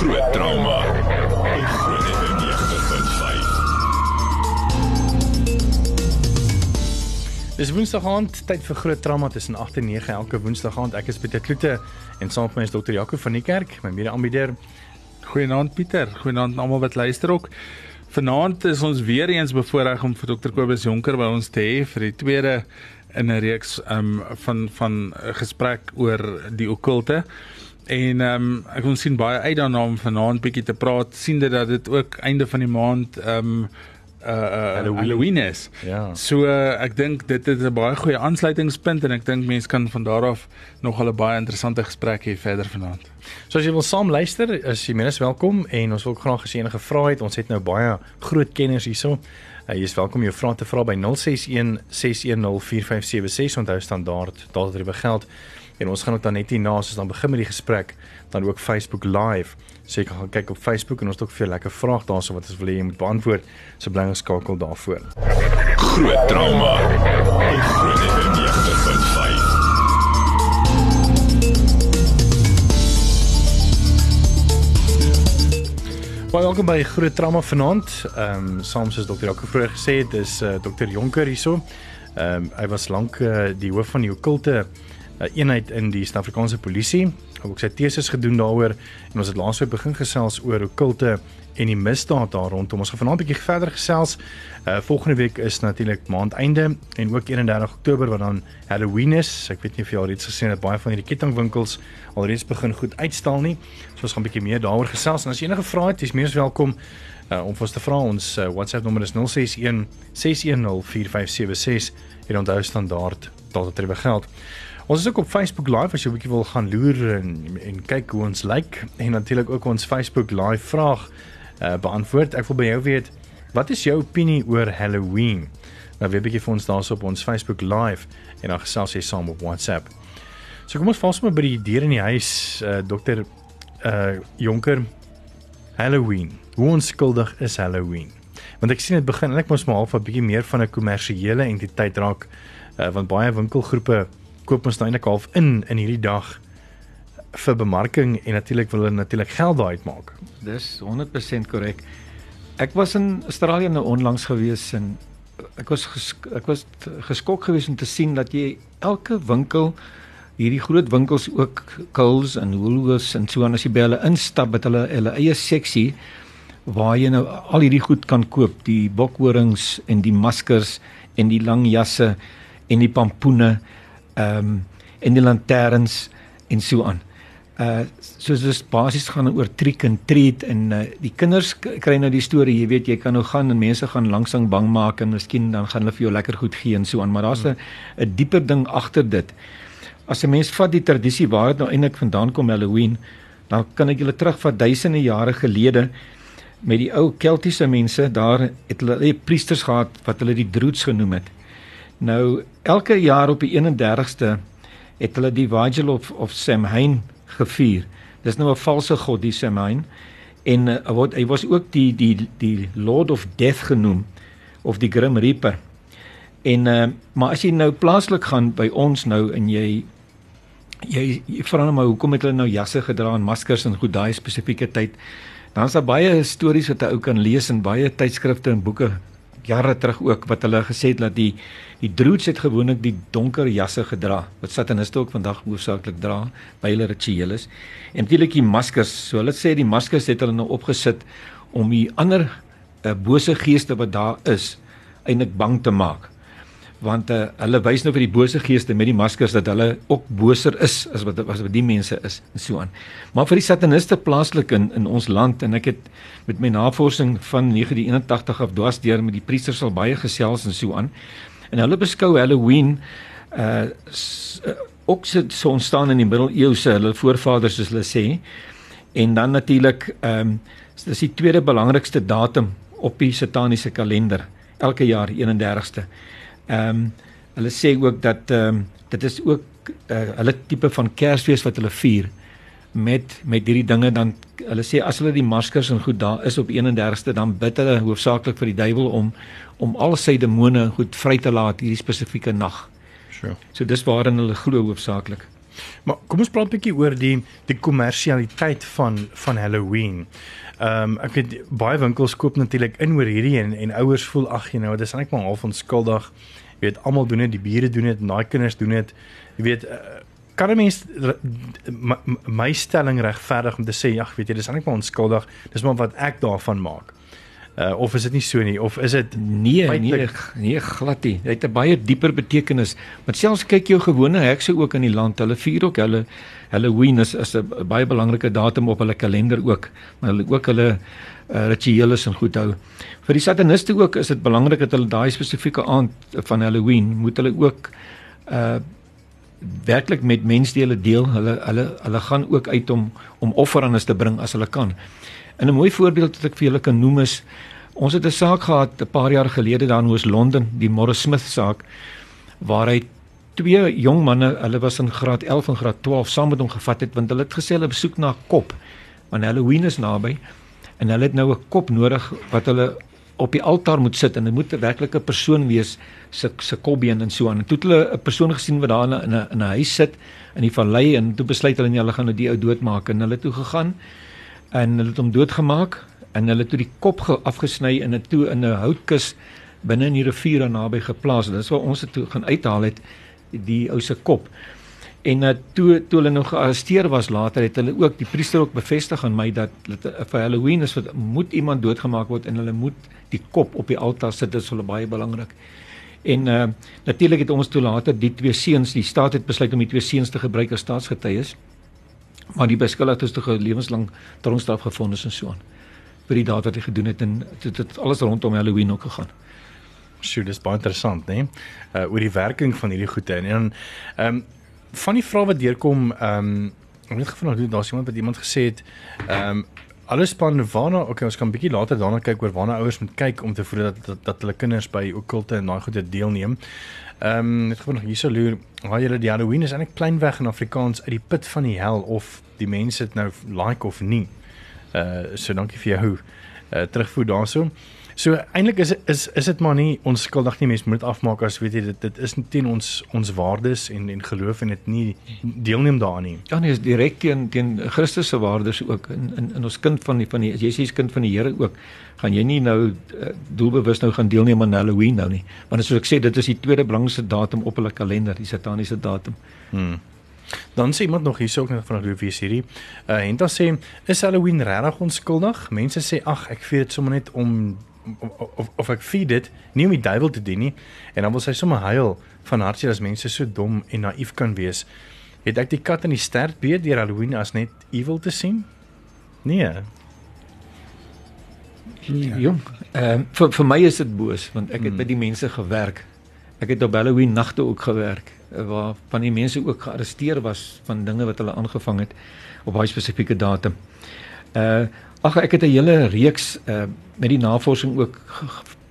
Groot trauma. Groot FM 90.5. Dis Woensdag aand, tyd vir groot trauma tussen 8 en 9 elke Woensdag aand. Ek is Pieter Kloete en saam met my is dokter Jaco van die kerk, my mede-aanbieder. Goeienaand Pieter, goeienaand aan almal wat luister ook. Vanaand is ons weer eens bevoorreg om vir dokter Kobus Jonker by ons te hê vir die tweede in 'n reeks um, van van 'n gesprek oor die okkulte. En ehm um, ek wil sien baie uit daarna om vanaand bietjie te praat, sien dit dat dit ook einde van die maand ehm um, uh, uh Halloween. Halloween is. Ja. So uh, ek dink dit is 'n baie goeie aansluitingspunt en ek dink mense kan van daar af nog 'n baie interessante gesprek hê verder vanaand. So as jy wil saam luister, is jy minstens welkom en ons wil ook graag gesien enige vrae het. Ons het nou baie groot kenners hierso. Uh, jy is welkom jou vrae te vra by 061 610 4576 onthou standaard daar het begeld. En ons gaan ook dan net hierna as ons dan begin met die gesprek, dan ook Facebook live. So jy kan gaan kyk op Facebook en ons het ook vir jou lekker vrae daarso wat ons wil hê jy moet beantwoord. So bly geskakel daarvoor. Groot trauma. Groot FM 90.5. Baie welkom by Groot Trauma vanaand. Ehm um, saam soos dokter Jaco vroeër gesê het, is uh, dokter Jonker hierso. Ehm um, hy was lank uh, die hoof van die okkulte uh, eenheid in die Suid-Afrikaanse polisie. Hy het sy teses gedoen daaroor en ons het laasweek begin gesels oor okkulte en die misdaad daar rondom. Ons gaan vanaand 'n bietjie verder gesels. Uh volgende week is natuurlik maandeinde en ook 31 Oktober wat dan Halloween is. Ek weet nie of jy al reeds gesien het baie van hierdie kettingwinkels alreeds begin goed uitstal nie. So ons gaan 'n bietjie meer daaroor gesels en as jy enige vrae het, jy's meer welkom uh, om ons te vra. Ons uh, WhatsApp nommer is 061 610 4576 en onthou standaard tot dit geld. Ons is ook op Facebook Live as jy 'n bietjie wil gaan loer en en kyk hoe ons lyk like. en natuurlik ook ons Facebook Live vraag uh, beantwoord. Ek wil by jou weet, wat is jou opinie oor Halloween? Nou weer 'n bietjie vir ons daarso op ons Facebook Live en dan gesels jy saam op WhatsApp. So kom ons vas maar by die deur in die huis, uh, dokter uh Jonker. Halloween. Hoe onskuldig is Halloween? Want ek sien dit begin eintlik mos maar half 'n bietjie meer van 'n kommersiële entiteit raak uh, want baie winkelgroepe koop ons nou eintlik half in in hierdie dag vir bemarking en natuurlik wil hulle natuurlik geld daai uitmaak. Dis 100% korrek. Ek was in Australië nou onlangs gewees en ek was gesk ek was geskok geweest om te sien dat jy elke winkel hierdie groot winkels ook Coles en Woolworths en so aan as jy by hulle instap met hulle hulle eie seksie waar jy nou al hierdie goed kan koop, die bokhorings en die maskers en die lang jasse en die pampoene ehm um, en die lanterns en so aan. Uh soos dit basies gaan oor trick and treat en uh, die kinders kry nou die storie jy weet jy kan nou gaan en mense gaan langsang bang maak en miskien dan gaan hulle vir jou lekker goed gee en so aan maar daar's 'n hmm. 'n dieper ding agter dit. As 'n mens vat die tradisie waar dit nou eintlik vandaan kom Halloween dan kan ek julle terugvat duisende jare gelede met die ou keltiese mense daar het hulle priesters gehad wat hulle die droods genoem het nou elke jaar op die 31ste het hulle die Vigil of of Samhain gevier. Dis nou 'n valse god die Samhain en uh, wat hy was ook die die die Lord of Death genoem of die Grim Reaper. En uh, maar as jy nou plaaslik gaan by ons nou en jy jy, jy vra nou maar hoekom het hulle nou jasse gedra en maskers en goed daai spesifieke tyd. Dan is daar baie stories wat 'n ou kan lees in baie tydskrifte en boeke jare terug ook wat hulle gesê het dat die die droods het gewoonlik die donker jasse gedra wat sataniste ook vandag hoofsaaklik dra by hulle rituele is. En natuurlik die maskers. So hulle sê die maskers het hulle nou opgesit om die ander uh, bose geeste wat daar is eintlik bang te maak want uh, hulle wys nou vir die bose geeste met die maskers dat hulle ook boser is as wat as wat die mense is en so aan. Maar vir die sataniste plaaslik in in ons land en ek het met my navorsing van 1981 af dwars deur met die priesters al baie gesels en so aan. En hulle beskou Halloween uh, uh ook so ontstaan in die middeleeuse hulle voorvaders soos hulle sê. En dan natuurlik ehm um, dis die tweede belangrikste datum op die sataniese kalender elke jaar 31ste. Ehm um, hulle sê ook dat ehm um, dit is ook uh, hulle tipe van Kersfees wat hulle vier met met hierdie dinge dan hulle sê as hulle die maskers en goed daar is op 31ste dan bid hulle hoofsaaklik vir die duiwel om om al sy demone goed vry te laat hierdie spesifieke nag. Sure. So dis waarin hulle glo hoofsaaklik. Maar kom ons praat 'n bietjie oor die die kommersialiteit van van Halloween. Ehm um, ek weet baie winkels koop natuurlik in oor hierdie en en ouers voel ag jy nou dit is net maar half onskuldig. Jy weet almal doen dit, die bure doen dit, daai kinders doen dit. Jy weet uh, kan 'n mens my, my stelling regverdig om te sê ag weet jy dis net maar onskuldig. Dis maar wat ek daarvan maak. Uh, of is dit nie so nie? Of is dit nee nee nee glad nie. Dit het 'n baie dieper betekenis. Want selfs kyk jou gewone hekse ook in die land. Hulle vier ook hulle Halloween is is 'n baie belangrike datum op hulle kalender ook. Maar hulle ook hulle uh, rituele en goed hou. Vir die sataniste ook is dit belangrik dat hulle daai spesifieke aand van Halloween moet hulle ook uh werklik met mensdele deel. Hulle hulle hulle gaan ook uit om om offerandes te bring as hulle kan. En 'n mooi voorbeeld wat ek vir julle kan noem is ons het 'n saak gehad 'n paar jaar gelede daar in Oos-London, die Morris Smith saak waar hy twee jong manne, hulle was in graad 11 en graad 12 saam met hom gevat het want hulle het gesê hulle besoek na 'n kop. Want Halloween is naby en hulle het nou 'n kop nodig wat hulle op die altaar moet sit en dit moet 'n werklike persoon wees se se kopbeen en so aan. En toe het hulle 'n persoon gesien wat daar in 'n in 'n huis sit in die vallei en toe besluit hulle nee, hulle gaan nou die ou doodmaak en hulle toe gegaan en hulle het hom doodgemaak en hulle het die kop afgesny en dit toe in 'n houtkus binne in die rivier naby geplaas. Dit is waar ons dit toe gaan uithaal het die ou se kop. En uh, toe toe hulle nou gearresteer was later het hulle ook die priester ook bevestig aan my dat uh, vir Halloween is wat moet iemand doodgemaak word en hulle moet die kop op die altaar sit. Dit is hulle baie belangrik. En uh, natuurlik het ons toe later die twee seuns, die staat het besluit om die twee seuns te gebruik as staatsgetuies maar die beskuldigdes het tog lewenslang tronkstraf gevind is en so aan vir die daad wat hy gedoen het en dit het alles rondom Halloween ook gegaan. Sjoe, dis baie interessant, né? Nee? Uh oor die werking van hierdie goede en dan ehm um, van die vrae wat deurkom, ehm um, ek het gevind dat daar's iemand wat iemand gesê het, ehm um, alles span waarna okay, ons kan bietjie later daarna kyk oor waarna ouers moet kyk om te voer dat, dat dat hulle kinders by okkulte en daai goede deelneem. Ehm um, gewoon nog hierso loer, waar julle die Halloween is eintlik klein weg in Afrikaans uit die put van die hel of die mense dit nou like of nie. Uh so dankie vir jou uh terugvoer daarso. So eintlik is is is dit maar nie onskuldig nie mense moet afmaak as weet jy dit dit is teen ons ons waardes en en geloof en dit nie deelneem daaraan nie. Ja nee is direk teen teen Christus se waardes ook in in in ons kind van die van die Jesus kind van die Here ook gaan jy nie nou uh, doelbewus nou gaan deelneem aan Halloween nou nie. Want soos ek sê dit is die tweede belangrikste datum op hulle kalender, die sataniese datum. Hmm. Dan sê iemand nog hierso ook net van Rufus hierdie. Uh Henta sê is Halloween regtig onskuldig? Mense sê ag ek vier dit sommer net om of of ek feed dit nie om die duiwel te dien nie en dan wil sy sommer huil van hartseer as mense so dom en naïef kan wees. Het ek die kat in die stert beet deur Halloween as net evil te sien? Nee. Ja. Jong, ehm uh, vir vir my is dit boos want ek het hmm. by die mense gewerk. Ek het op Halloween nagte ook gewerk waar van die mense ook gearresteer was van dinge wat hulle aangevang het op baie spesifieke datum. Uh ag ek het 'n hele reeks uh met die navorsing ook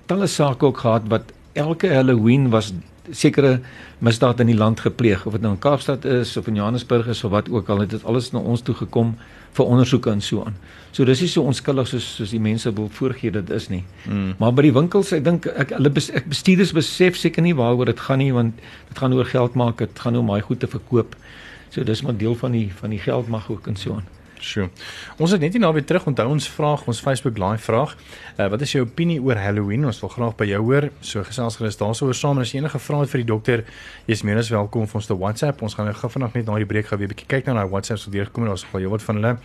talle sake ook gehad wat elke Halloween was sekere misdaad in die land gepleeg of dit nou in Kaapstad is of in Johannesburg is of wat ook al het dit alles na ons toe gekom vir ondersoeke en so aan. So dis nie so onskuldig soos soos die mense wil voorgee dit is nie. Mm. Maar by die winkels, ek dink ek hulle bes, ek bestuurders besef seker nie waaroor dit gaan nie want dit gaan oor geld maak, dit gaan om baie goed te verkoop. So dis maar deel van die van die geld mag ook en so aan. Sjoe. Ons het net nie weer terug onthou ons vraag, ons Facebook live vraag. Uh, wat is jou opinie oor Halloween? Ons wil graag by jou hoor. So gesels gerus daaroor saam en as jy enige vrae het vir die dokter, jy's meer as welkom om ons te WhatsApp. Ons gaan nou gou vanaand net na die breek gou weer 'n bietjie kyk na daai WhatsApp so deurgekom en ons gaan jou wat van hulle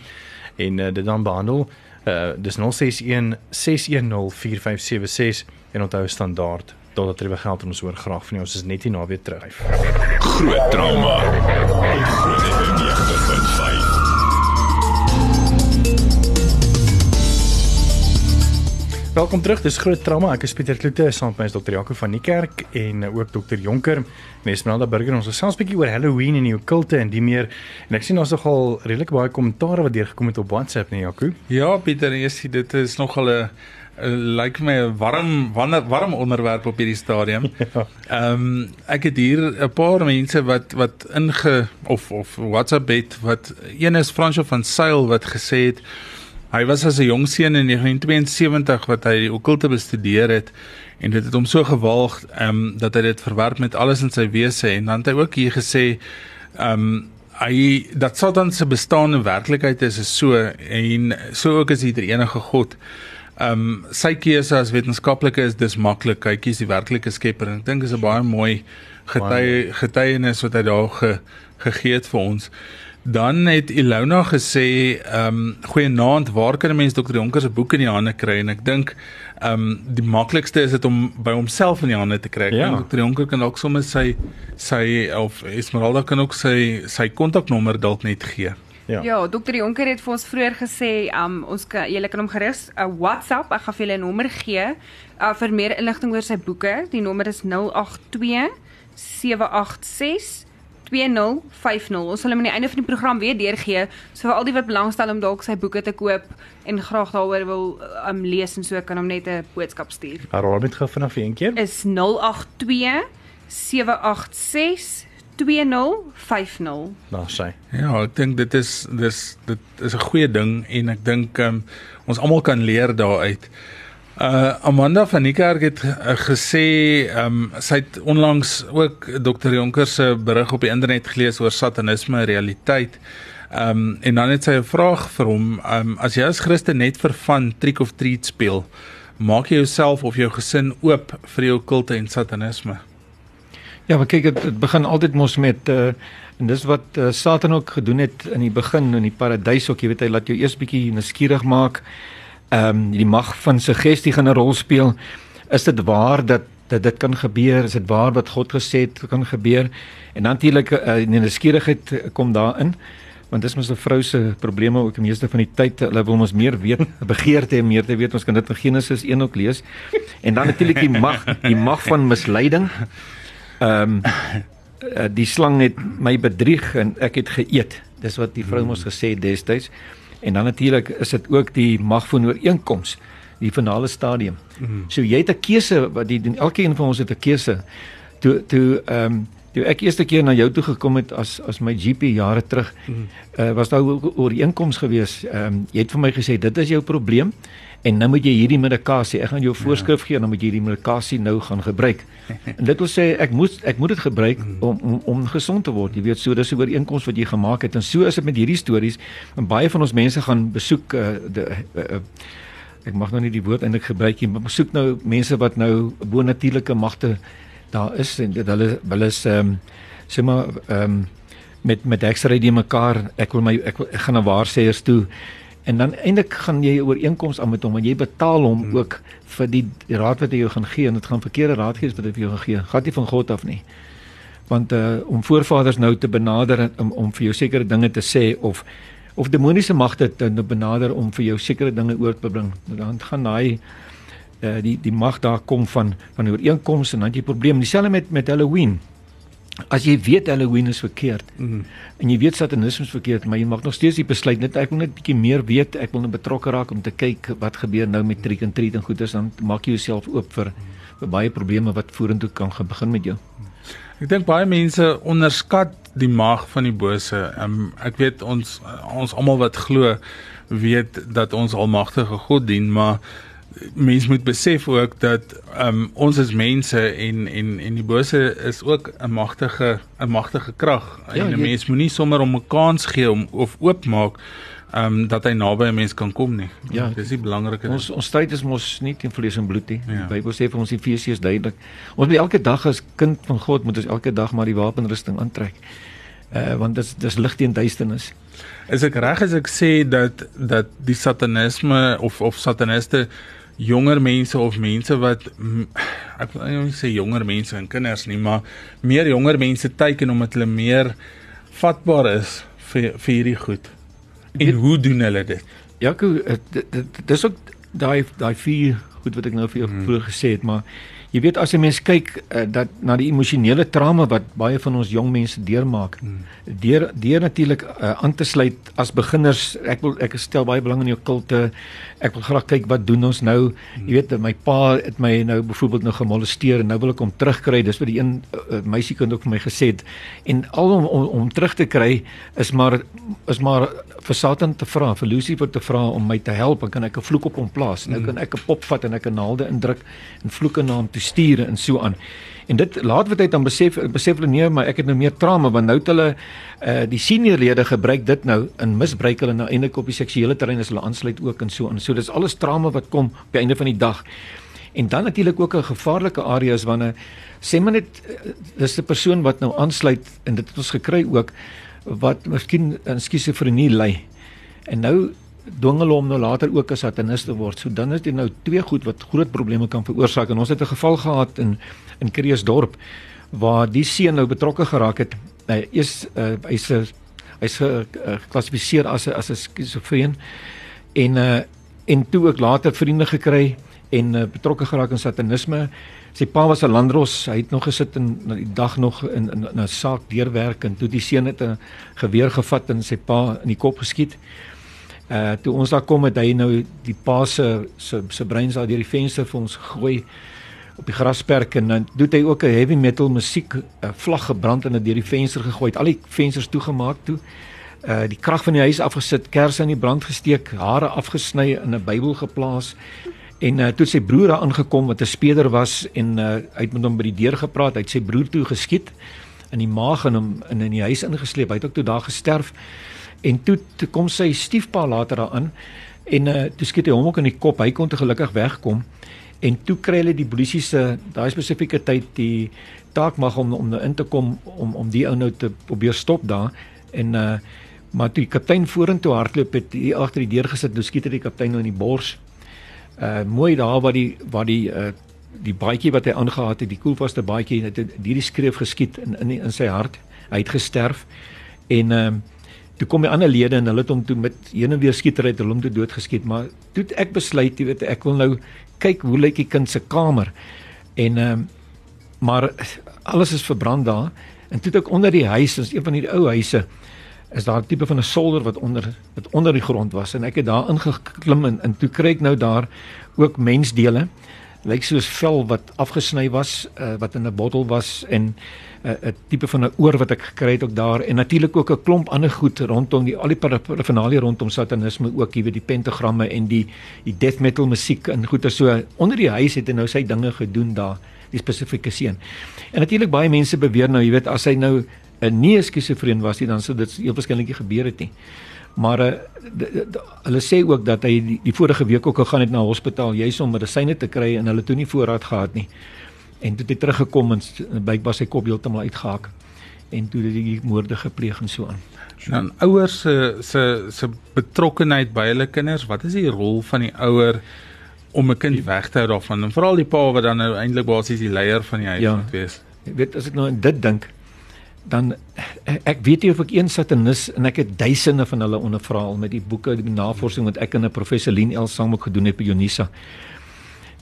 en uh, dit dan behandel. Uh dis 061 610 4576 en onthou standaard totdat jy begeld en ons hoor graag van jou. Ons is net hier na weer terug. Groot trauma. Groot trauma. Welkom terug. Dis groot trauma. Ek is Pieter Kloete saam met my is dokter Jaco van die kerk en ook dokter Jonker. Nesmeralda Burger. Ons gesels 'n bietjie oor Halloween en die okkulte en die meer. En ek sien ons nogal redelik baie kommentaare wat deurgekom het op WhatsApp, nee Jaco. Ja, Pieter, jy sien dit is nogal 'n lyk my 'n warm warm warm onderwerp op hierdie stadium. Ja. Ehm um, ek het hier 'n paar mense wat wat inge of of WhatsApp het wat een is Fransjo van Sail wat gesê het Hy was as 'n jong seun in 1972 wat hy die okkulte bestudeer het en dit het hom so gewaag ehm um, dat hy dit verwerp met alles in sy wese en dan het hy ook hier gesê ehm um, hy dat Satan se bestaan in werklikheid is is so en so ook is die enige God. Ehm um, sy keuse as wetenskaplike is dis maklik. Hy kies die werklike skepper en ek dink is 'n baie mooi getuie getuienis wat hy daar ge, gegee het vir ons. Dan het Ilona gesê, ehm um, goeienaand, waar kan 'n mens Dr. Jonker se boek in die hande kry? En ek dink ehm um, die maklikste is dit om by homself in die hande te kry. Ja. Dr. Jonker kan ook sommer sy sy of Esmeralda kan ook sy sy kontaknommer dalk net gee. Ja. ja, Dr. Jonker het vir ons vroeër gesê, um ons kan julle kan hom gerus 'n uh, WhatsApp, ek gaan vir julle 'n nommer gee uh, vir meer inligting oor sy boeke. Die nommer is 082 786 2050. Ons sal hom aan die einde van die program weer deurgee. So vir al die wat belangstel om dalk sy boeke te koop en graag daaroor wil um, lees en so kan hom net 'n boodskap stuur. Herhaal net gou vinnig vir een keer. Is 082 786 2050. Nou sê. Ja, ek dink dit is dis dit is 'n goeie ding en ek dink um, ons almal kan leer daaruit. Uh Amanda van Niekerk het uh, gesê ehm um, sy het onlangs ook Dr Jonker se berig op die internet gelees oor satanisme realiteit. Ehm um, en dan het sy 'n vraag vir hom. Ehm um, as jy as Christen net vir van trick of treat speel, maak jy jouself of jou gesin oop vir die okkulte en satanisme? Ja, maar kyk dit, dit begin altyd mos met uh en dis wat uh, Satan ook gedoen het in die begin in die paradys ook, jy weet hy laat jou eers bietjie nuuskierig maak ehm um, die mag van suggestie gaan 'n rol speel. Is dit waar dat dat dit kan gebeur? Is dit waar wat God gesê het kan gebeur? En natuurlik uh, die nuuskierigheid kom daarin. Want dis mos 'n vrou se probleme ook die meeste van die tyd. Hulle wil ons meer weet, begeerte en meer te weet. Ons kan dit in Genesis 1 ook lees. En dan natuurlik die mag, die mag van misleiding. Ehm um, die slang het my bedrieg en ek het geëet. Dis wat die vrou mos gesê het destyds. En dan natuurlik is dit ook die mag van ooreenkoms, die finale stadium. Mm -hmm. So jy het 'n keuse wat die elkeen van ons het 'n keuse. Toe toe ehm um, toe ek eerste keer na jou toe gekom het as as my GP jare terug, mm -hmm. uh, was daar ooreenkoms gewees. Ehm um, jy het vir my gesê dit is jou probleem en nou moet jy hierdie medikasie, ek gaan jou ja. voorskrif gee en dan moet jy hierdie medikasie nou gaan gebruik. En dit wil sê ek moet ek moet dit gebruik mm. om om om gesond te word. Jy weet so dis 'n ooreenkoms wat jy gemaak het en so is dit met hierdie stories. En baie van ons mense gaan besoek uh, de uh, uh, ek mag nou nie die woord eintlik gebruik nie, maar besoek nou mense wat nou bonatuurlike magte daar is en dit hulle hulle is ehm um, sê maar ehm um, met met ekstry die mekaar ek wil my ek, wil, ek gaan na waarsêers toe En dan eintlik gaan jy 'n ooreenkoms aan met hom en jy betaal hom hmm. ook vir die, die raad wat hy jou gaan gee en dit gaan verkeerde raad gee wat hy vir jou gaan gee. Gaan nie van God af nie. Want uh om voorvaders nou te benader om om vir jou sekere dinge te sê of of demoniese magte te benader om vir jou sekere dinge oor te bring. Dan gaan daai uh die die mag daar kom van van ooreenkomste en dan jy probleem. Dieselfde met met Halloween. As jy weet Halloween is verkeerd mm en jy weet satanisme is verkeerd, maar jy mag nog steeds die besluit net ek wil net bietjie meer weet, ek wil net betrokke raak om te kyk wat gebeur nou met trick and treat en goeders dan maak jy jouself oop vir vir baie probleme wat vorentoe kan begin met jou. Ek dink baie mense onderskat die mag van die bose. Um, ek weet ons ons almal wat glo weet dat ons almagtige God dien, maar mens moet besef ook dat um, ons is mense en en en die bose is ook 'n magtige 'n magtige krag. Ja, en 'n mens moenie sommer om 'n kans gee om of oopmaak ehm um, dat hy naby 'n mens kan kom nie. Ja, dis die belangrike. Ons ons stryd is mos nie teen vlees en bloed nie. Ja. Die Bybel sê vir ons Efesiërs duidelik. Ons moet elke dag as kind van God moet ons elke dag maar die wapenrusting aantrek. Uh want dis dis lig teen duisternis. Is ek reg as ek sê dat dat die satanisme of of sataniste jonger mense of mense wat ek wil nie sê jonger mense en kinders nie, maar meer jonger mense teiken omdat hulle meer vatbaar is vir vir hierdie goed. En hoe doen hulle dit? Jaco, dis ook daai daai vier goed wat ek nou vir jou hmm. vroeër gesê het, maar jy weet as jy mens kyk uh, dat na die emosionele trauma wat baie van ons jong mense deurmaak hmm. deur deur natuurlik uh, aan te sluit as beginners ek wil ek stel baie belang in jou kulte ek wil graag kyk wat doen ons nou hmm. jy weet my pa het my nou byvoorbeeld nou gemolesteer en nou wil ek hom terugkry dis wat die een uh, meisiekind ook vir my gesê het en al om, om om terug te kry is maar is maar vir Satan te vra vir Lucifer te vra om my te help en kan ek 'n vloek op hom plaas nou hmm. kan ek 'n pop vat en ek 'n naalde indruk en vloeke na hom toe bestuur en so aan. En dit laat wat hy dan besef besef hulle nee, maar ek het nou meer trauma want nou het hulle uh die seniorlede gebruik dit nou in misbruik hulle nou eintlik op die seksuele terrein as hulle aansluit ook en so aan. So dis alles trauma wat kom op die einde van die dag. En dan natuurlik ook 'n gevaarlike area is wanneer sê maar net eh, dis 'n persoon wat nou aansluit en dit het ons gekry ook wat miskien in skizofrenie ly. En nou dwing hulle hom nou later ook as satanis te word. So dan is dit nou twee goed wat groot probleme kan veroorsaak. En ons het 'n geval gehad in in Kreeusdorp waar die seun nou betrokke geraak het. Hy is uh, hy's hy's geklassifiseer uh, as 'n as 'n skizofreen en uh, en toe ook later vriende gekry en uh, betrokke geraak in satanisme. Sy pa was 'n landros. Hy het nog gesit en die dag nog in 'n saak deurwerk en toe die seun het 'n geweer gevat en sy pa in die kop geskiet. Uh toe ons daar kom het hy nou die pa se se se breins daar deur die venster vir ons gegooi op die grasperk en dan doen hy ook 'n heavy metal musiek uh, vlag gebrand en dit deur die venster gegooi. Al die vensters toegemaak toe. Uh die krag van die huis afgesit, kersse in die brand gesteek, hare afgesny in 'n Bybel geplaas. En uh, toe sy broer daar aangekom wat 'n speder was en uh, hy het met hom by die deur gepraat, hy het sy broer toe geskiet in die maag en hom in in die huis ingesleep. Hy het ook toe daar gesterf. En toe, toe kom sy stiefpa later daaraan en uh, toe skiet hy hom ook in die kop. Hy kon te gelukkig wegkom. En toe kry hulle die polisie se daai spesifieke tyd die taak mag om om nou in te kom om om die ou nou te probeer stop daar en uh maar toe die kaptein vorentoe hardloop het hier agter die deur gesit, nou skiet hy die kaptein nou in die bors uh mooi daar waar die waar die uh die baadjie wat hy aangehad het, die koelvaste baadjie het hierdie skreef geskiet in in in sy hart. Hy het gesterf en ehm uh, toe kom die ander lede en hulle het hom toe met heen en weer skietery het hom toe doodgeskiet, maar toe ek besluit, jy weet, ek wil nou kyk hoe lyk die kind se kamer. En ehm uh, maar alles is verbrand daar en toe ek onder die huis, is een van die ou huise is daar 'n tipe van 'n solder wat onder wat onder die grond was en ek het daar ingeklim en, en toe kry ek nou daar ook mensdele lyk soos vel wat afgesny was uh, wat in 'n bottel was en eh, 'n uh, tipe van 'n oor wat ek gekry het ook daar en natuurlik ook 'n klomp ander goed rondom die al die parafinalie rondom satanisme ook hier weet die pentagramme en die die death metal musiek en goeie so onder die huis het hy nou sy dinge gedoen daar die spesifieke seën. En natuurlik baie mense beweer nou, jy weet, as hy nou 'n nie skizofreen was nie, dan sou dit heel waarskynlik gebeur het nie. Maar uh, hulle sê ook dat hy die, die vorige week ook gegaan het na hospitaal juis om medisyne te kry en hulle toe nie voorraad gehad nie. En toe het hy teruggekom en blykbaar sy kop heeltemal uitgehak en toe het hy die moorde gepleeg en so aan. Dan ouers se se se betrokkeheid by hulle kinders, wat is die rol van die ouer om 'n kind weg te hou daarvan en veral die pa wat dan nou eintlik basies die leier van die huis ja, moet wees. Jy weet as ek nou aan dit dink, dan ek weet nie of ek een satanis en ek het duisende van hulle ondervra al met die boeke die navorsing wat ek en 'n professor Lien El saam ook gedoen het by Unisa.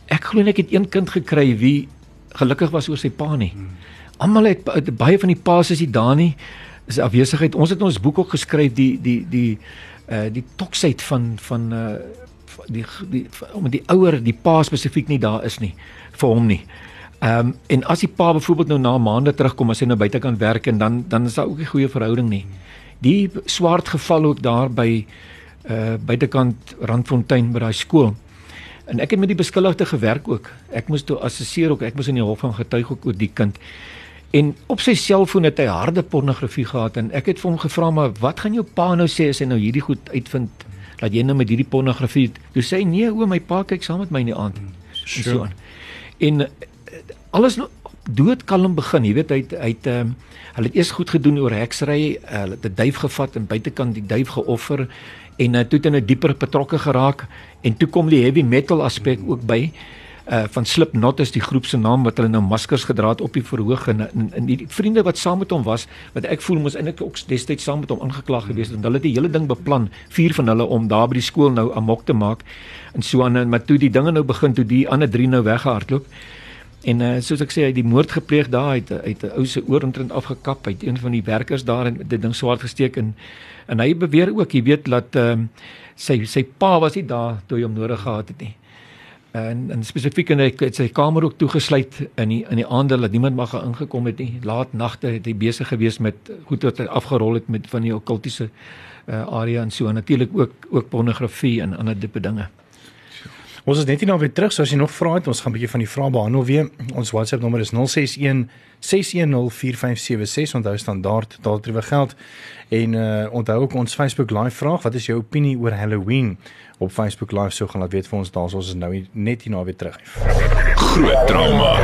Ek glo ek het een kind gekry wie gelukkig was oor sy pa nie. Almal het baie van die pa's is die daar nie is afwesigheid. Ons het ons boek ook geskryf die die die uh die toksheid van van uh die die om die ouer die pa spesifiek nie daar is nie vir hom nie. Ehm um, en as die pa byvoorbeeld nou na maande terugkom as hy nou buite kan werk en dan dan is daar ook 'n goeie verhouding nie. Die swart geval ook daar by uh buitekant Randfontein by daai skool. En ek het met die beskuldigde gewerk ook. Ek moes toe assesseer ook. Ek moes in die hof van getuig ook oor die kind. En op sy selfoon het hy harde pornografie gehad en ek het vir hom gevra maar wat gaan jou pa nou sê as hy nou hierdie goed uitvind dat jy nou met hierdie pornografie? Toe sê hy nee, o my pa kyk saam met my in die aand. Sure. En so aan. En alles nou doodkalm begin. Jy weet hy het hy het ehm um, hulle het eers goed gedoen oor heksery. Hulle het 'n duif gevat en buitekant die duif geoffer en uh, toe het hulle dieper betrokke geraak en toe kom die heavy metal aspek ook by uh van Slipknot is die groep se naam wat hulle nou maskers gedra het op die verhoog en en, en die vriende wat saam met hom was wat ek voel moes eintlik ook destyds saam met hom aangekla gewees het en hulle het die hele ding beplan vier van hulle om daar by die skool nou amok te maak en so aan maar toe die dinge nou begin toe die ander drie nou weggehardloop En uh, soos ek sê, hy het die moord gepleeg daar, hy het 'n ou se ooromtrent afgekap, hy het een van die werkers daar en dit ding swart gesteek en en hy beweer ook, jy weet, dat ehm uh, sy sy pa was nie daar toe hy hom nodig gehad het nie. En en spesifiek en hy het sy kamer ook toegesluit in die in die aande dat niemand mag ingekom het nie. Laat nagte het hy besig gewees met goed wat hy afgerol het met van die okkultiese uh, area en so en natuurlik ook ook pornografie en ander tipe dinge. Ons is net hier nou weer terug, so as jy nog vrae het, ons gaan 'n bietjie van die vrae behandel weer. Ons WhatsApp nommer is 061 6104576. Onthou standaard taaltrewe geld. En uh onthou ook ons Facebook live vraag, wat is jou opinie oor Halloween? Op Facebook live so gaan laat weet vir ons daar, ons is nou net hier na weer terug. Groot trauma.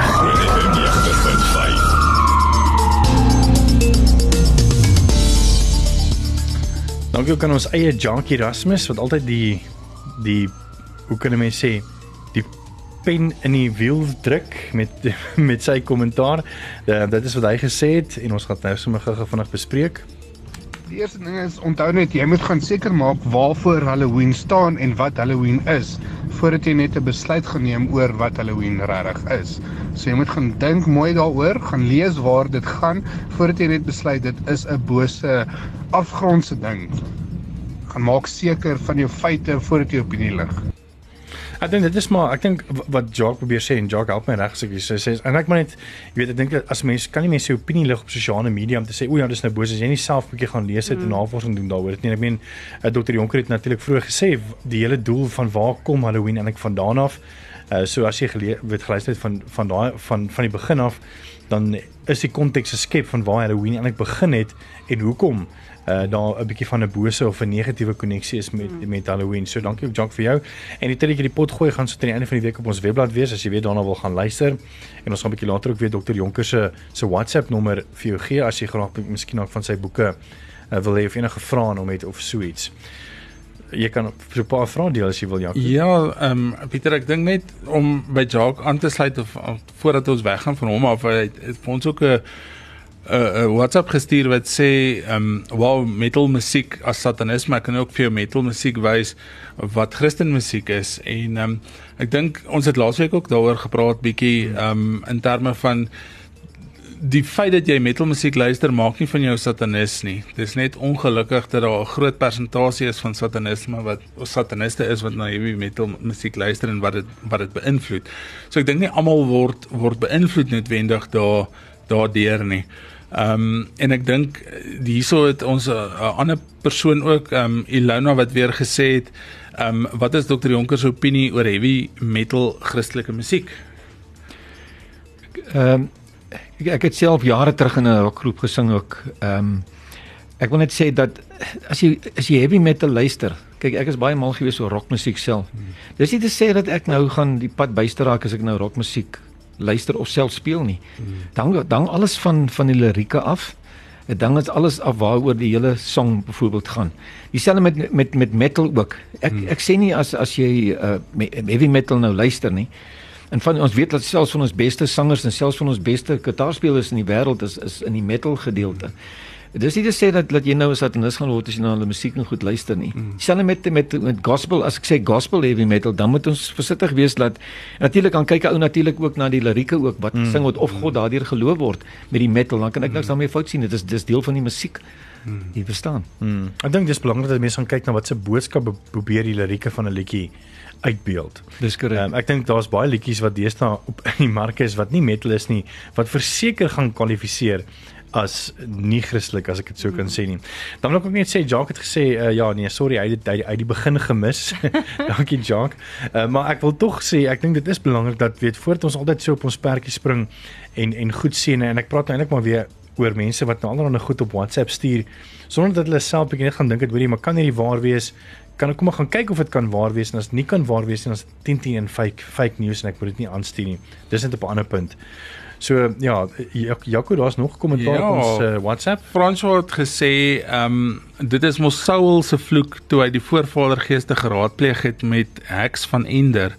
Groot FM 90.5. Dankie ook aan ons eie Jackie Erasmus wat altyd die die hoe kan 'n mens sê die pen in die wiel druk met met sy kommentaar. Uh, dit is wat hy gesê het en ons gaan nou sommer gou vinnig bespreek. Die eerste ding is onthou net jy moet gaan seker maak waarvoor Halloween staan en wat Halloween is voordat jy net 'n besluit geneem oor wat Halloween regtig is. So jy moet gaan dink mooi daaroor, gaan lees waar dit gaan voordat jy net besluit dit is 'n bose afgrondse ding. Gaan maak seker van jou feite voordat jy opinie lig. Ek dink dit is maar ek dink wat Jacques probeer sê en Jacques help my reg as ek sê sê en ek maar net jy weet ek dink as mense kan nie mense se opinie lig op sosiale media om te sê o ja dis nou boos as jy nie self 'n bietjie gaan lees het mm. en navorsing doen daaroor nie. Ek meen uh, Dr Jonker het natuurlik vroeër gesê die hele doel van waar kom Halloween eintlik vandaan af? Uh, so as jy gele weet geluister het van van daai van van die begin af dan is die konteks geskep van waar Halloween eintlik begin het en hoekom uh daar 'n bietjie van 'n bose of 'n negatiewe koneksie is met mm. met Halloween. So dankie ook Jock vir jou. En die tyd dat jy die pot gooi gaan so teen die einde van die week op ons webblad wees as jy weer daarna wil gaan luister. En ons gaan 'n bietjie later ook weer Dr Jonker se se WhatsApp nommer vir jou gee as jy graag miskien ook van sy boeke uh, wil hê of enige vrae om het of so iets. Jy kan so 'n paar vrae deel as jy wil Jacques. Ja, ehm um, Pieter, ek dink net om by Jacques aan te sluit of, of voordat ons weggaan van hom af, het, het vir ons ook 'n 'n uh, uh, WhatsApp gestuur wat sê ehm um, wow metal musiek as satanisme kan ook vir jou metal musiek wys wat Christen musiek is en ehm um, ek dink ons het laasweek ook daaroor gepraat bietjie ehm um, in terme van die feit dat jy metal musiek luister maak nie van jou satanis nie. Dis net ongelukkig dat daar 'n groot persentasie is van satanisme wat of sataniste is wat na heavy metal musiek luister en wat dit wat dit beïnvloed. So ek dink nie almal word word beïnvloed noodwendig daar daardeur nie. Ehm um, en ek dink hierso het ons 'n uh, ander persoon ook ehm um, Ilona wat weer gesê het ehm um, wat is dokter Jonker se opinie oor heavy metal Christelike musiek? Ehm um, ek, ek het self jare terug in 'n rockgroep gesing ook. Ehm um, ek wil net sê dat as jy as jy heavy metal luister, kyk ek is baie mal gewees oor rockmusiek self. Hmm. Dis nie te sê dat ek nou gaan die pad byster raak as ek nou rockmusiek luister of self speel nie. Dan dan alles van van die lirieke af. Dit dan is alles af waaroor die hele song byvoorbeeld gaan. Dieselfde met met met metal ook. Ek hmm. ek sê nie as as jy uh, heavy metal nou luister nie. En van ons weet dat selfs van ons beste sangers en selfs van ons beste gitaarspelers in die wêreld is is in die metal gedeelte. Hmm. Dis nie te sê dat dat jy nou 'n satanis gaan word as jy na hulle musiek en goed luister nie. Mm. Selfs met met met gospel, as ek sê gospel heavy metal, dan moet ons versigtig wees dat natuurlik kan kyk ou natuurlik ook na die lirieke ook wat mm. sing word of God daardeur geloof word met die metal, dan kan ek mm. niks daarmee fout sien. Dit is dis deel van die musiek. Mm. Jy verstaan. Mm. Ek dink dis belangrik dat mense gaan kyk na wat se boodskap probeer die lirieke van 'n liedjie uitbeeld. Dis korrek. Um, ek dink daar's baie liedjies wat deesdae op in die mark is wat nie metal is nie, wat verseker gaan kwalifiseer as nie Christelik as ek dit so kan sê nie. Dan wil ek ook net sê Jacques het gesê uh, ja nee sorry hy het uit die begin gemis. Dankie Jacques. Uh, maar ek wil tog sê ek dink dit is belangrik dat weet voordat ons altyd so op ons pertjie spring en en goed sien en ek praat nou eintlik maar weer oor mense wat nou allerhande goed op WhatsApp stuur sonder dat hulle self bietjie net gaan dink het hoorie maar kan hierdie waar wees? Kan ek kom maar gaan kyk of dit kan waar wees en as dit nie kan waar wees dan is 10 10 fake fake news en ek moet dit nie aanstuur nie. Dis net op 'n ander punt. So ja, Jaco, daar's nog kommentaar ja, op ons uh, WhatsApp. François het gesê, ehm um, dit is mos Saul se vloek toe hy die voorvadergeeste geraadpleeg het met Hex van Ender.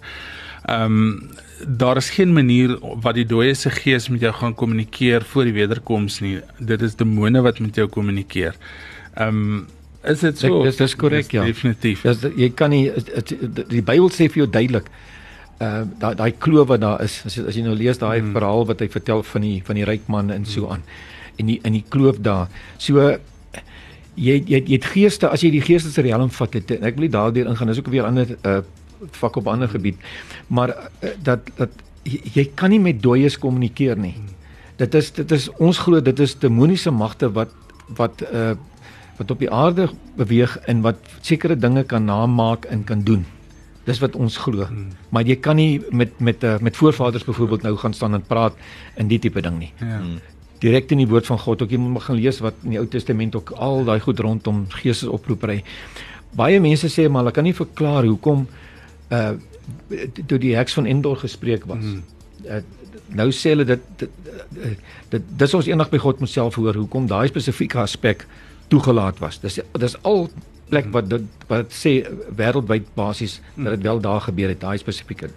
Ehm um, daar is geen manier wat die dooie se gees met jou gaan kommunikeer voor die wederkoms nie. Dit is demone wat met jou kommunikeer. Ehm um, is dit so? Dis dis korrek ja. Definitief. Dis jy kan nie die Bybel sê vir jou duidelik uh daai daai kloof wat daar is as jy, as jy nou lees daai hmm. verhaal wat hy vertel van die van die ryk man en so aan en die in die kloof daar. So jy jy jy het geeste as jy die geestelike riem vat het ek wil nie daardeur ingaan dis ook weer ander uh vak op ander gebied maar uh, dat dat jy, jy kan nie met dooies kommunikeer nie. Dit is dit is ons glo dit is demoniese magte wat wat uh wat op die aarde beweeg en wat sekere dinge kan namaak en kan doen Dis wat ons glo. Hmm. Maar jy kan nie met met uh, met voorvaders byvoorbeeld nou gaan staan en praat in die tipe ding nie. Ja. Hmm. Direk in die woord van God, ook jy moet maar gaan lees wat in die Ou Testament ook al daai goed rondom geestesoproepery. Baie mense sê maar hulle kan nie verklaar hoekom uh toe die heks van Endor gespreek was. Hmm. Uh, nou sê hulle dit dit, dit, dit dis ons eendag by God myself hoor hoekom daai spesifieke aspek toegelaat was. Dis dis al plek wat dit wat sê wêreldwyd basies dat dit wel daar gebeur het daai spesifieke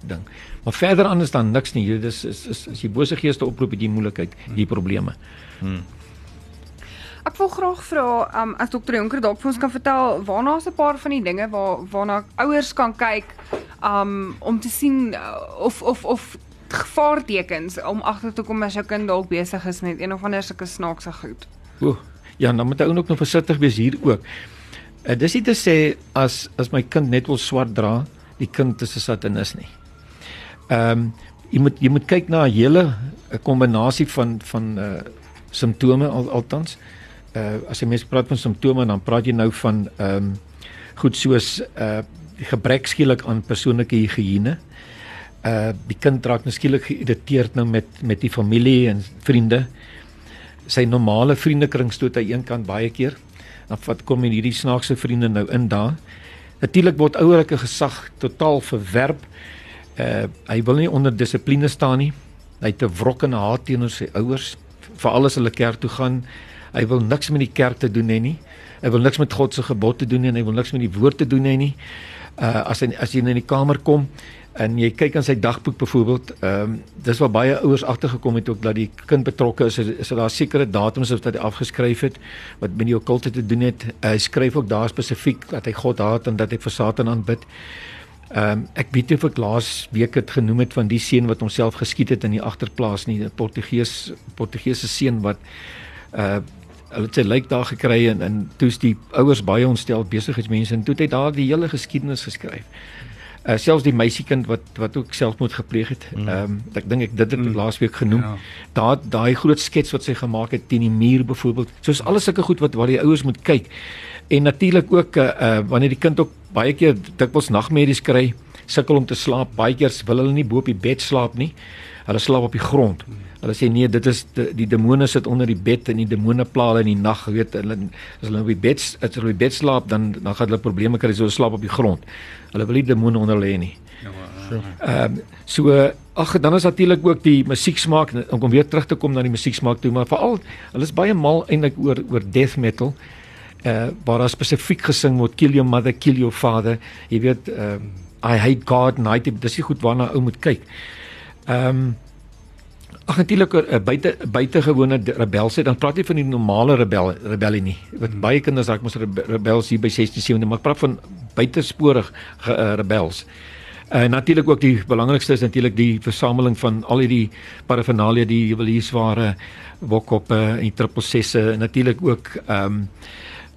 ding. Maar verder anders dan niks nie. Dit is is is as jy bose geeste oproep het jy moeilikheid, jy probleme. Hmm. Ek wil graag vra um, as dokter Jonker dalk vir ons kan vertel waarna is 'n paar van die dinge waar waarna ouers kan kyk um, om te sien uh, of of of gevaartekens om agter te kom as jou kind dalk besig is met een of ander sulke snaakse goed. O, ja, dan moet hy ook nog versigtig wees hier ook. Uh, dis nie te sê as as my kind net wil swart dra, die kind is 'n satanis nie. Ehm um, jy moet jy moet kyk na 'n hele 'n kombinasie van van uh simptome al, altans. Uh as jy mens praat van simptome dan praat jy nou van ehm um, goed soos uh gebrek skielik aan persoonlike higiëne. Uh die kind raak nou skielik geïrriteerd nou met met die familie en vriende. Sy normale vriendekring stoot hy eenkant baie keer. Dan vat kom hierdie snaakse vriende nou in daar. Natuurlik word ouerlike gesag totaal verwerp. Uh hy wil nie onder dissipline staan nie. Hy het 'n wrokkende haat teenoor sy ouers, veral as hulle kerk toe gaan. Hy wil niks met die kerk te doen hê nie. Hy wil niks met God se gebod te doen hê en hy wil niks met die woord te doen hê nie. Uh as hy as jy in die kamer kom en jy kyk aan sy dagboek byvoorbeeld, ehm um, dis waar baie ouers agtergekom het ook dat die kind betrokke is, is daar sekere datums wat hy afgeskryf het wat met die okkulte te doen het. Hy skryf ook daar spesifiek dat hy God haat en dat hy vir Satan aanbid. Ehm um, ek weet nie of ek laas week het genoem het van die seun wat homself geskiet het in die agterplaas nie, 'n Portugees Portugese seun wat uh hulle het sy lyk daar gekry en en toe's die ouers baie ontstel besigheidsmense en toe het hy daar die hele geskiedenis geskryf. Uh selfs die meisiekind wat wat ook selfmoord gepleeg het. Ehm um, ek dink ek dit het Mm. laasweek genoem. Ja. Daar daai groot skets wat sy gemaak het teen die muur byvoorbeeld. Soos alles sulke goed wat waar die ouers moet kyk. En natuurlik ook uh, uh wanneer die kind ook baie keer dikwels nagmerries kry, sukkel om te slaap, baie keer wil hulle nie bo op die bed slaap nie. Hulle slaap op die grond. Hulle sê nee, dit is die, die demone sit onder die bed en die demone pla hulle in die nag, weet hulle as hulle op die bed as hulle op die bed slaap, dan dan gaan hulle probleme kry, so hulle slaap op die grond. Hulle wil nie demone onder hê nie. Ja, maar, Ehm um, so uh, ag dan is natuurlik ook die musieksmaak om om weer terug te kom na die musieksmaak toe, maar veral hulle is baie mal eintlik oor oor death metal. Uh waar daar spesifiek gesing word kill your mother, kill your father. Jy weet ehm uh, I hate God hate dis nie goed waarna ou moet kyk. Ehm um, Ag natuurlik 'n uh, buite buitengewone rebelse, dan praat jy van die normale rebel rebellie nie. Wat Hmm. baie kinders raak mos rebe- rebels hier by 16, 17, maar ek praat van buitesporig ge, uh, rebels. En uh, natuurlik ook die belangrikste is natuurlik die versameling van al hierdie paraphernalia, die juweliersware, wokkoppe en die trippelsesse en natuurlik ook ehm um,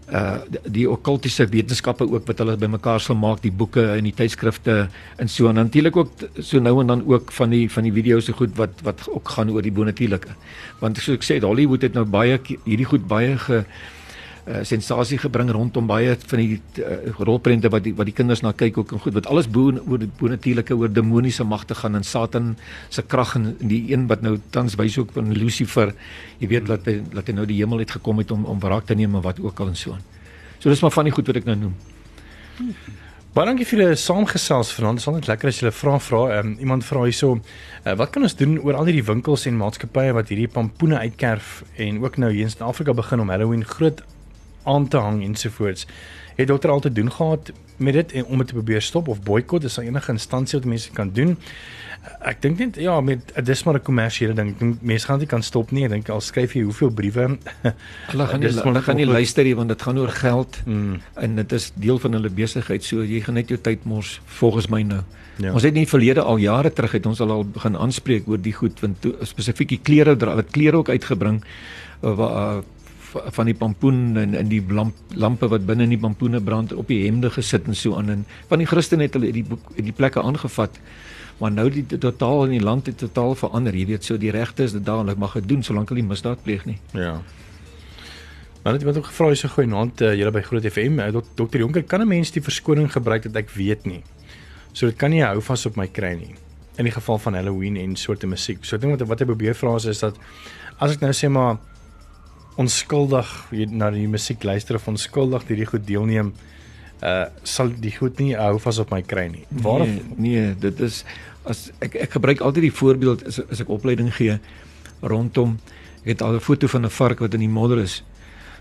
uh die okkultiese wetenskappe ook wat hulle bymekaar sal maak die boeke en die tydskrifte en so en natuurlik ook so nou en dan ook van die van die video's se goed wat wat ook gaan oor die bonatuurlike. Want soos ek sê Hollywood het nou baie hierdie goed baie ge uh, sensasie gebring rondom baie van die uh, rolprente wat die wat die kinders na kyk ook en goed wat alles bo oor die bonatuurlike oor demoniese magte gaan en Satan se krag en die een wat nou tans wys ook van Lucifer jy weet dat hy dat hy nou die hemel het gekom het om om wraak te neem en wat ook al en so aan. So dis maar van die goed wat ek nou noem. Baie dankie vir julle saamgesels vanaand. Dit is altyd lekker as 'n vraag vra. Um, iemand vra hierso, uh, wat kan ons doen oor al hierdie winkels en maatskappye wat hierdie pampoene uitkerf en ook nou hier in Suid-Afrika begin om Halloween groot aan te hang ensovoorts. Het dokter al te doen gehad met dit en om dit te probeer stop of boikot? Is daar enige instansie wat mense kan doen? Ek dink net ja, met dis maar 'n kommersiële ding. Ek dink mense gaan dit kan stop nie. Ek dink al skryf jy hoeveel briewe. Hulle gaan nie hulle gaan nie luister nie want dit gaan oor geld mm, en dit is deel van hulle besigheid. So jy gaan net jou tyd mors volgens my nou. ja. Ons het in die verlede al jare terug het ons al al begin aanspreek oor die goed want spesifiek die klere dra wat klere ook uitgebring uh, uh, van die pampoen en en die lamp, lampe wat binne in die pampoene brand op die hemde gesit en so aan en van die Christene het hulle die boek- die plekke aangevat maar nou die totaal in die land het totaal verander jy weet so die regte is dit daar en hulle mag dit doen solank hulle nie misdaad pleeg nie Ja. Maar net iemand ook gevra is so goeie naam uh, julle by Groot FM. Uh, dok, Dr Jonker, kan 'n mens die verskoning gebruik dat ek weet nie? So dit kan nie hou vas op my kry nie in die geval van Halloween en soorte musiek. So ek dink wat wat hy probeer vra is dat as ek nou sê maar onskuldig na die musiek luister of onskuldig hierdie goed deelneem, uh sal die goed nie hou vas op my kry nie. Waar nee, nee, dit is as ek ek gebruik altyd die voorbeeld as, as ek opleiding gee rondom ek het al 'n foto van 'n vark wat in die modder is.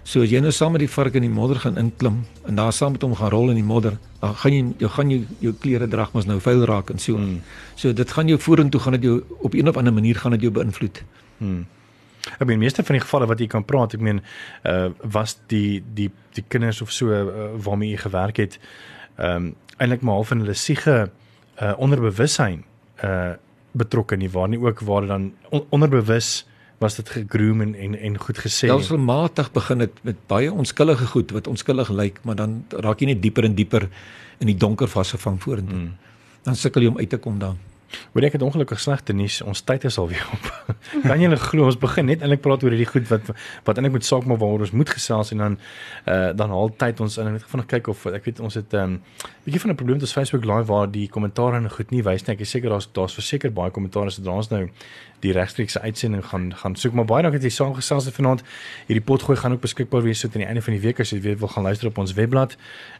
So as jy nou saam met die vark in die modder gaan inklim en daar saam met hom gaan rol in die modder, dan gaan jy jy gaan jou jou klere drag mos nou vuil raak en so. Hmm. So dit gaan jou vorentoe gaan dit jou op een of ander manier gaan dit jou beïnvloed. Hmm. Ek meen meeste van die gevalle wat jy kan praat, ek meen uh was die die die kinders of so uh, waarmee jy gewerk het, ehm um, eintlik maar half in hulle siege uh onderbewussyn uh betrokke nie waar nie ook waar dit dan on, onderbewus was dit gegroom en en, en goed gesê. Stelselmatig begin dit met baie onskuldige goed wat onskuldig lyk, maar dan raak jy net dieper en dieper in die donker vasgevang vorentoe. Mm. Dan sukkel jy om uit te kom daar. Hoor ek het ongelukkig slegte nuus. Ons tyd is al weer op. kan net glo ons begin net eintlik praat oor hierdie goed wat wat eintlik met saak maar waaroor ons moet gesels en dan uh dan haal tyd ons in net vinnig kyk of ek weet ons het 'n um, bietjie van 'n probleem met ons Facebook live waar die kommentaar en goed nie wys nie. Ek is seker daar's daar's verseker baie kommentaar sodra ons nou die regstreekse uitsending gaan gaan soek maar baie dankie dat jy saamgesels het vanaand. Hierdie potgooi gaan ook beskikbaar wees tot aan die einde van die week as jy weet wil gaan luister op ons webblad.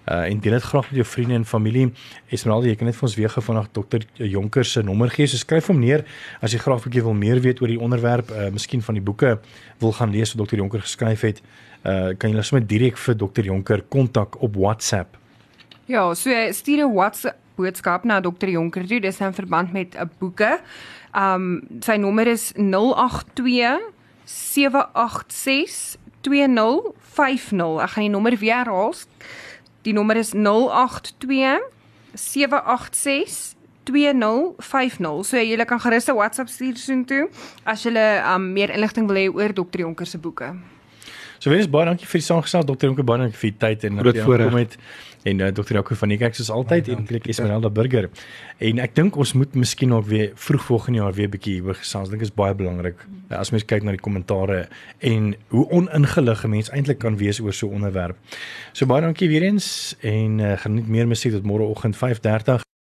Uh en deel dit graag met jou vriende en familie. Esmeralda, jy kan net vir ons weer gou vanaand dokter Jonker se nommer gee. So skryf hom neer as jy graag 'n bietjie wil meer weet oor die onderwerp, uh miskien van die boeke wil gaan lees wat dokter Jonker geskryf het. Uh kan jy sommer direk vir dokter Jonker kontak op WhatsApp. Ja, so stuur 'n WhatsApp boodskap na dokter Jonker toe. Dis in verband met 'n boeke. Um sy nommer is 082 786 2050. Ek gaan die nommer weer herhaal. Die nommer is 082 786 2050. So jy kan gerus 'n WhatsApp stuur soontoe as jy um meer inligting wil hê oor dokter Jonker se boeke. So wees baie dankie vir die saamgestel dokter Jonker baie dankie vir die tyd en dat jy gekom het en uh, dokter Jaco van die kerk soos altyd en klik Esmeralda Burger. En ek dink ons moet miskien ook weer vroeg volgende jaar weer bietjie hieroor gesels. Dink is baie belangrik uh, as mens kyk na die kommentare en hoe oningelig 'n mens eintlik kan wees oor so 'n onderwerp. So baie dankie weer eens en uh, geniet meer musiek tot môreoggend 5:30.